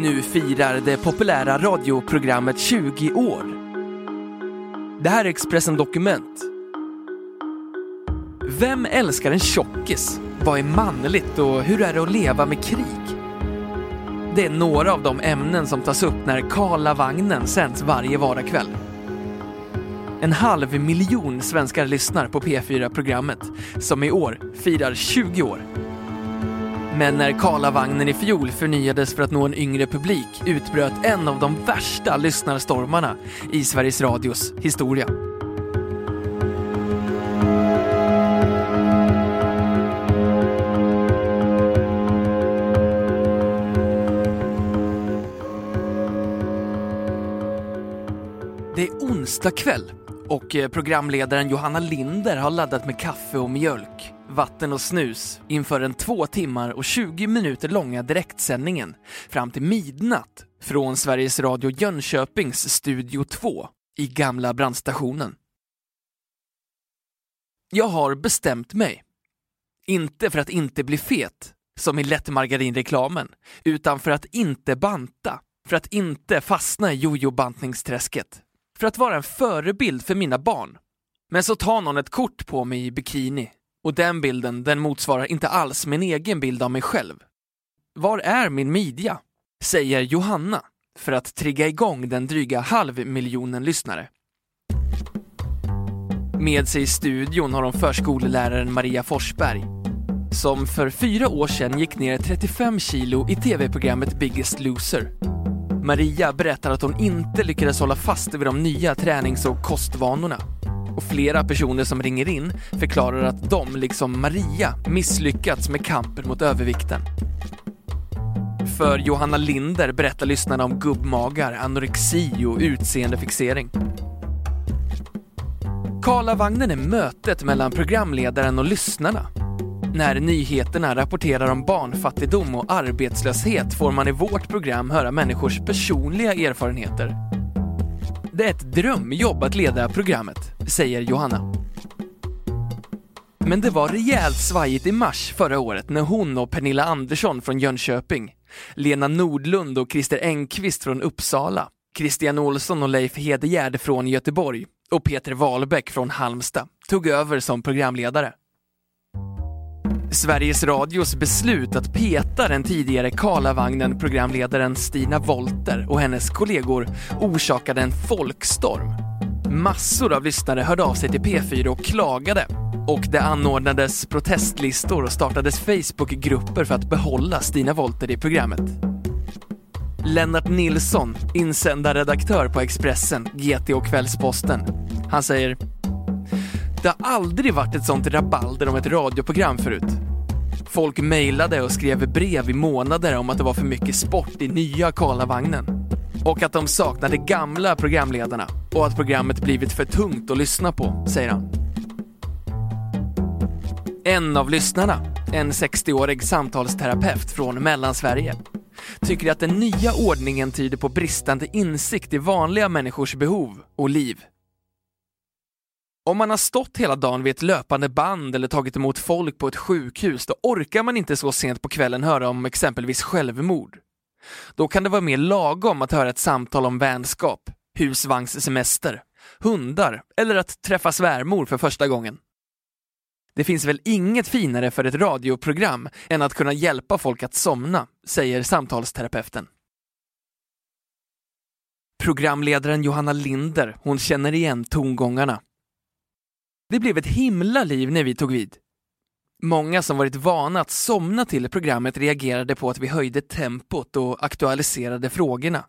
Nu firar det populära radioprogrammet 20 år. Det här är Expressen Dokument. Vem älskar en tjockis? Vad är manligt och hur är det att leva med krig? Det är några av de ämnen som tas upp när Kala vagnen sänds varje vardagskväll. En halv miljon svenskar lyssnar på P4-programmet som i år firar 20 år. Men när Karlavagnen i fjol förnyades för att nå en yngre publik utbröt en av de värsta lyssnarstormarna i Sveriges Radios historia. Det är onsdag kväll och eh, programledaren Johanna Linder har laddat med kaffe och mjölk, vatten och snus inför den två timmar och 20 minuter långa direktsändningen fram till midnatt från Sveriges Radio Jönköpings Studio 2 i gamla brandstationen. Jag har bestämt mig. Inte för att inte bli fet, som i lättmargarinreklamen, utan för att inte banta, för att inte fastna i jojo-bantningsträsket för att vara en förebild för mina barn. Men så tar någon ett kort på mig i bikini och den bilden den motsvarar inte alls min egen bild av mig själv. Var är min midja? Säger Johanna för att trigga igång den dryga halvmiljonen lyssnare. Med sig i studion har hon förskoleläraren Maria Forsberg som för fyra år sedan gick ner 35 kilo i tv-programmet Biggest Loser Maria berättar att hon inte lyckades hålla fast vid de nya tränings och kostvanorna. Och flera personer som ringer in förklarar att de, liksom Maria, misslyckats med kampen mot övervikten. För Johanna Linder berättar lyssnarna om gubbmagar, anorexi och utseendefixering. Karlavagnen är mötet mellan programledaren och lyssnarna. När nyheterna rapporterar om barnfattigdom och arbetslöshet får man i vårt program höra människors personliga erfarenheter. Det är ett drömjobb att leda programmet, säger Johanna. Men det var rejält svajigt i mars förra året när hon och Pernilla Andersson från Jönköping, Lena Nordlund och Christer Engqvist från Uppsala, Christian Olsson och Leif Hedegärd från Göteborg och Peter Wahlbeck från Halmstad tog över som programledare. Sveriges Radios beslut att peta den tidigare Karlavagnen-programledaren Stina Volter och hennes kollegor orsakade en folkstorm. Massor av lyssnare hörde av sig till P4 och klagade och det anordnades protestlistor och startades Facebookgrupper för att behålla Stina Volter i programmet. Lennart Nilsson, insändarredaktör på Expressen, GT och Kvällsposten. Han säger det har aldrig varit ett sånt rabalder om ett radioprogram förut. Folk mejlade och skrev brev i månader om att det var för mycket sport i nya Karlavagnen. Och att de saknade gamla programledarna och att programmet blivit för tungt att lyssna på, säger han. En av lyssnarna, en 60-årig samtalsterapeut från Mellansverige, tycker att den nya ordningen tyder på bristande insikt i vanliga människors behov och liv. Om man har stått hela dagen vid ett löpande band eller tagit emot folk på ett sjukhus, då orkar man inte så sent på kvällen höra om exempelvis självmord. Då kan det vara mer lagom att höra ett samtal om vänskap, husvagnssemester, hundar eller att träffa svärmor för första gången. Det finns väl inget finare för ett radioprogram än att kunna hjälpa folk att somna, säger samtalsterapeuten. Programledaren Johanna Linder, hon känner igen tongångarna. Det blev ett himla liv när vi tog vid. Många som varit vana att somna till programmet reagerade på att vi höjde tempot och aktualiserade frågorna.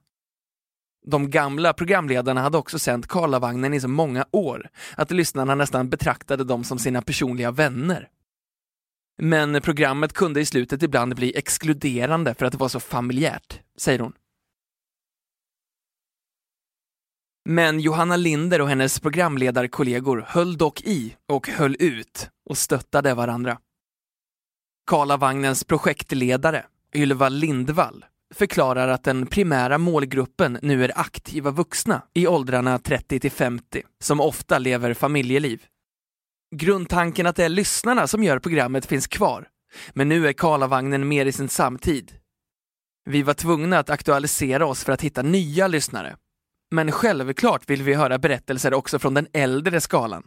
De gamla programledarna hade också sänt Karlavagnen i så många år att lyssnarna nästan betraktade dem som sina personliga vänner. Men programmet kunde i slutet ibland bli exkluderande för att det var så familjärt, säger hon. Men Johanna Linder och hennes programledarkollegor höll dock i och höll ut och stöttade varandra. Karlavagnens projektledare, Ylva Lindvall, förklarar att den primära målgruppen nu är aktiva vuxna i åldrarna 30 till 50 som ofta lever familjeliv. Grundtanken att det är lyssnarna som gör programmet finns kvar, men nu är Karlavagnen mer i sin samtid. Vi var tvungna att aktualisera oss för att hitta nya lyssnare. Men självklart vill vi höra berättelser också från den äldre skalan.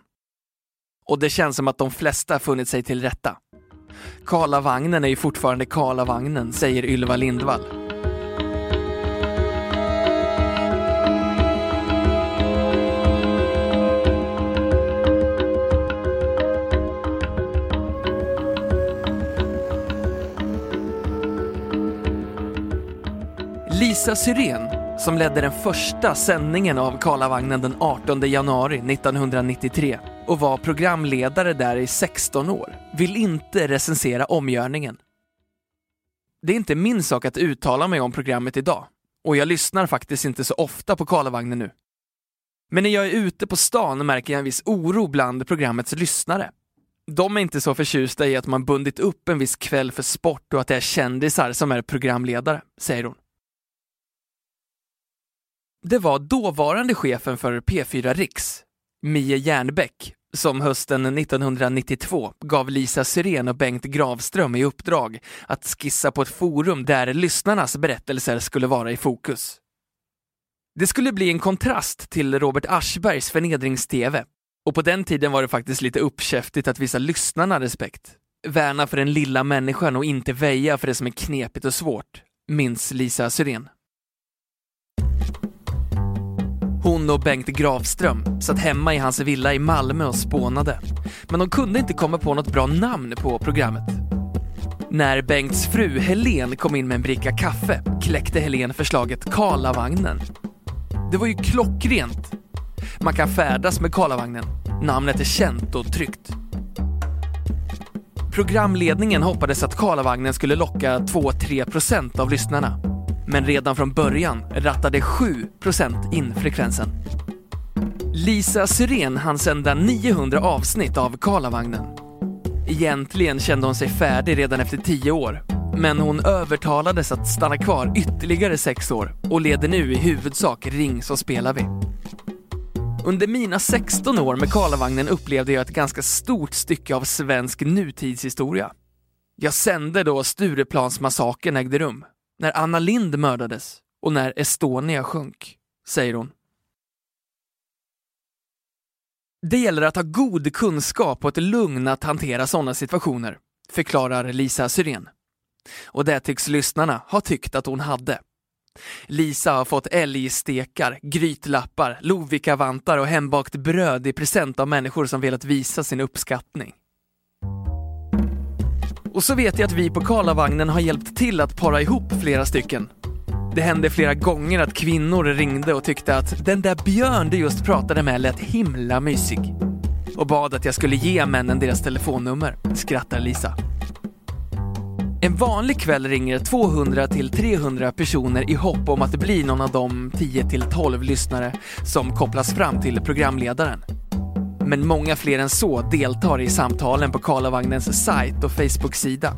Och det känns som att de flesta funnit sig till rätta. Karlavagnen är ju fortfarande Karlavagnen, säger Ylva Lindvall. Lisa Syrén, som ledde den första sändningen av Karlavagnen den 18 januari 1993 och var programledare där i 16 år, vill inte recensera omgörningen. Det är inte min sak att uttala mig om programmet idag och jag lyssnar faktiskt inte så ofta på Karlavagnen nu. Men när jag är ute på stan märker jag en viss oro bland programmets lyssnare. De är inte så förtjusta i att man bundit upp en viss kväll för sport och att det är kändisar som är programledare, säger hon. Det var dåvarande chefen för P4 Riks, Mie Järnbäck, som hösten 1992 gav Lisa Syrén och Bengt Gravström i uppdrag att skissa på ett forum där lyssnarnas berättelser skulle vara i fokus. Det skulle bli en kontrast till Robert Aschbergs förnedrings-TV och på den tiden var det faktiskt lite uppkäftigt att visa lyssnarna respekt. Värna för den lilla människan och inte väja för det som är knepigt och svårt, minns Lisa Syrén. Hon och Bengt Grafström satt hemma i hans villa i Malmö och spånade. Men de kunde inte komma på något bra namn på programmet. När Bengts fru Helen kom in med en bricka kaffe kläckte Helen förslaget Karlavagnen. Det var ju klockrent. Man kan färdas med Karlavagnen. Namnet är känt och tryggt. Programledningen hoppades att Karlavagnen skulle locka 2-3% av lyssnarna men redan från början rattade 7% in frekvensen. Lisa Syrén hann sända 900 avsnitt av Karlavagnen. Egentligen kände hon sig färdig redan efter 10 år, men hon övertalades att stanna kvar ytterligare 6 år och leder nu i huvudsak Ring så spelar vi. Under mina 16 år med Karlavagnen upplevde jag ett ganska stort stycke av svensk nutidshistoria. Jag sände då Stureplansmassakern ägde rum när Anna Lind mördades och när Estonia sjönk, säger hon. Det gäller att ha god kunskap och ett lugn att hantera sådana situationer, förklarar Lisa Syrén. Och det tycks lyssnarna ha tyckt att hon hade. Lisa har fått älgstekar, grytlappar, Lovikkavantar och hembakt bröd i present av människor som velat visa sin uppskattning. Och så vet jag att vi på Karlavagnen har hjälpt till att para ihop flera stycken. Det hände flera gånger att kvinnor ringde och tyckte att den där Björn du just pratade med lät himla mysig. Och bad att jag skulle ge männen deras telefonnummer, skrattar Lisa. En vanlig kväll ringer 200 till 300 personer i hopp om att det blir någon av de 10 till 12 lyssnare som kopplas fram till programledaren. Men många fler än så deltar i samtalen på Karlavagnens sajt och Facebook-sida.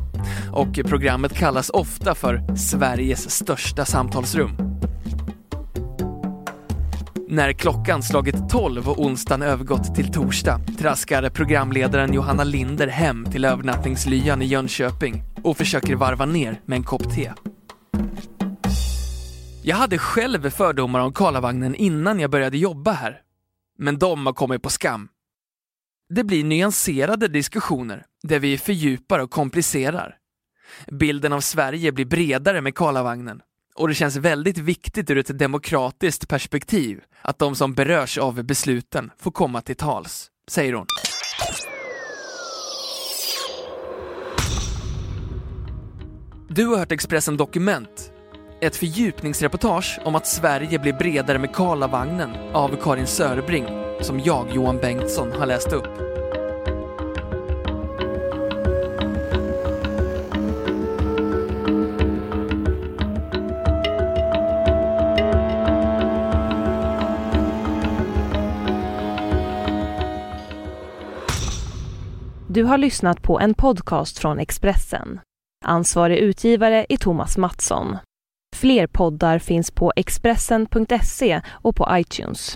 Och programmet kallas ofta för Sveriges största samtalsrum. När klockan slagit 12 och onsdagen övergått till torsdag traskar programledaren Johanna Linder hem till övernattningslyan i Jönköping och försöker varva ner med en kopp te. Jag hade själv fördomar om Karlavagnen innan jag började jobba här. Men de har kommit på skam. Det blir nyanserade diskussioner där vi fördjupar och komplicerar. Bilden av Sverige blir bredare med Karlavagnen och det känns väldigt viktigt ur ett demokratiskt perspektiv att de som berörs av besluten får komma till tals, säger hon. Du har hört Expressen Dokument, ett fördjupningsreportage om att Sverige blir bredare med Karlavagnen av Karin Sörbring, som jag, Johan Bengtsson, har läst upp. Du har lyssnat på en podcast från Expressen. Ansvarig utgivare är Thomas Mattsson. Fler poddar finns på Expressen.se och på iTunes.